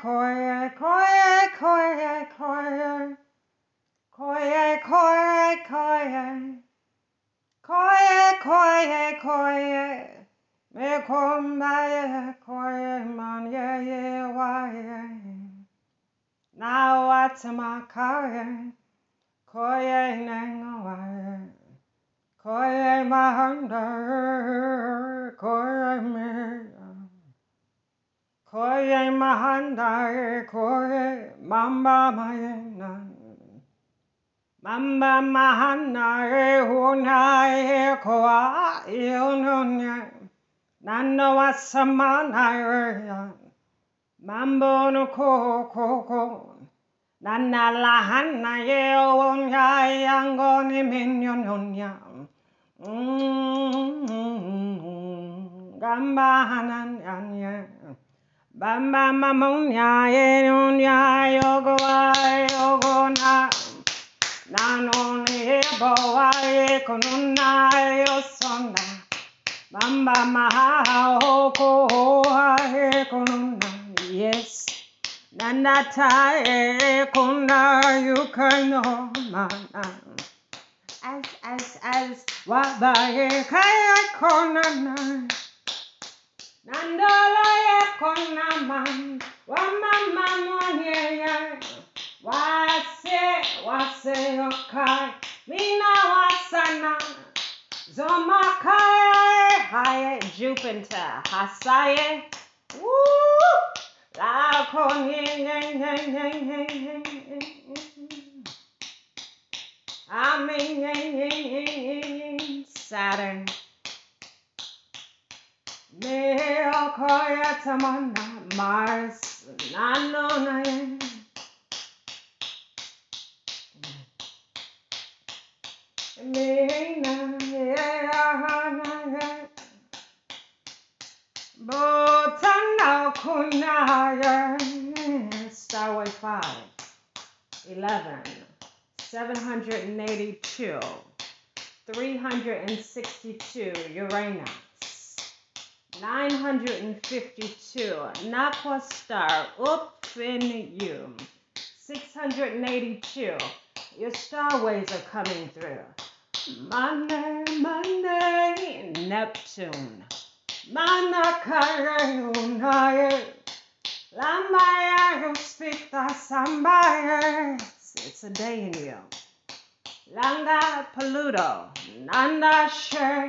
koi, koi, koi, koi. Koi, koi, koi. Koi, koi, koi. Me kom mai koi man ye ye wai. Now what's my koi? Koi nang wai. Koi. Koye, my hunter, koye, mamba, my, Mamba mahana e huna e koa e ononya. Nano wasamana e. Mambo no ko ko ko. Nana e e nonya. Gamba hanan anya. Bam bam bam nya nya yogo wa yogo na. Na no ne bo wa ye kono na yo sona bam bam ha ha ho ko ho ha he kono na. Yes. Nana ta e kona you can know mana as as as wa ba ye kaya kona na Nandola ye kona man, one man, man, one yeah, yeah. Wase, wase yokai, mina wasana. Zomakai, haye, Jupiter, hasaye. Woo! La con, yin, yin, yin, yin, yin, yin. Amen, Saturn. Okoya tamana, Mars, nano na Mina Botana Kunaya Starway 5 11 782 362 Uranus 952 Nakwa Star up in you 682 your star waves are coming through Monday, Monday, Neptune. Manakarunaye. Lambaya spita sambaye. It's a day in you. Langa Pluto. Nanda Sher.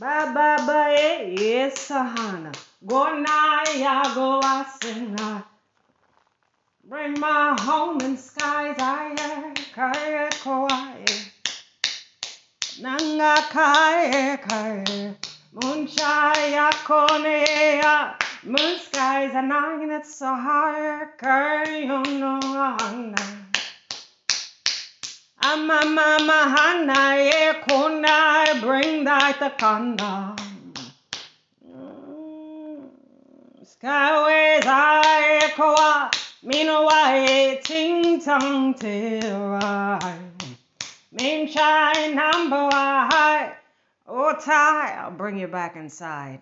Ba ba ba ye yes sahana. Go na ya go asena. Bring my home in skies, aye, kaye koaye. Nanga kaye kaye. Moonshine konea. Moon skies are nine, it's so high, kaye no Mama, Mama, Hana, Ekonai, bring thy takana. Skyways, I echoa, Minoa, ting tong Main Moonshine, number high. Oh, Ty, I'll bring you back inside.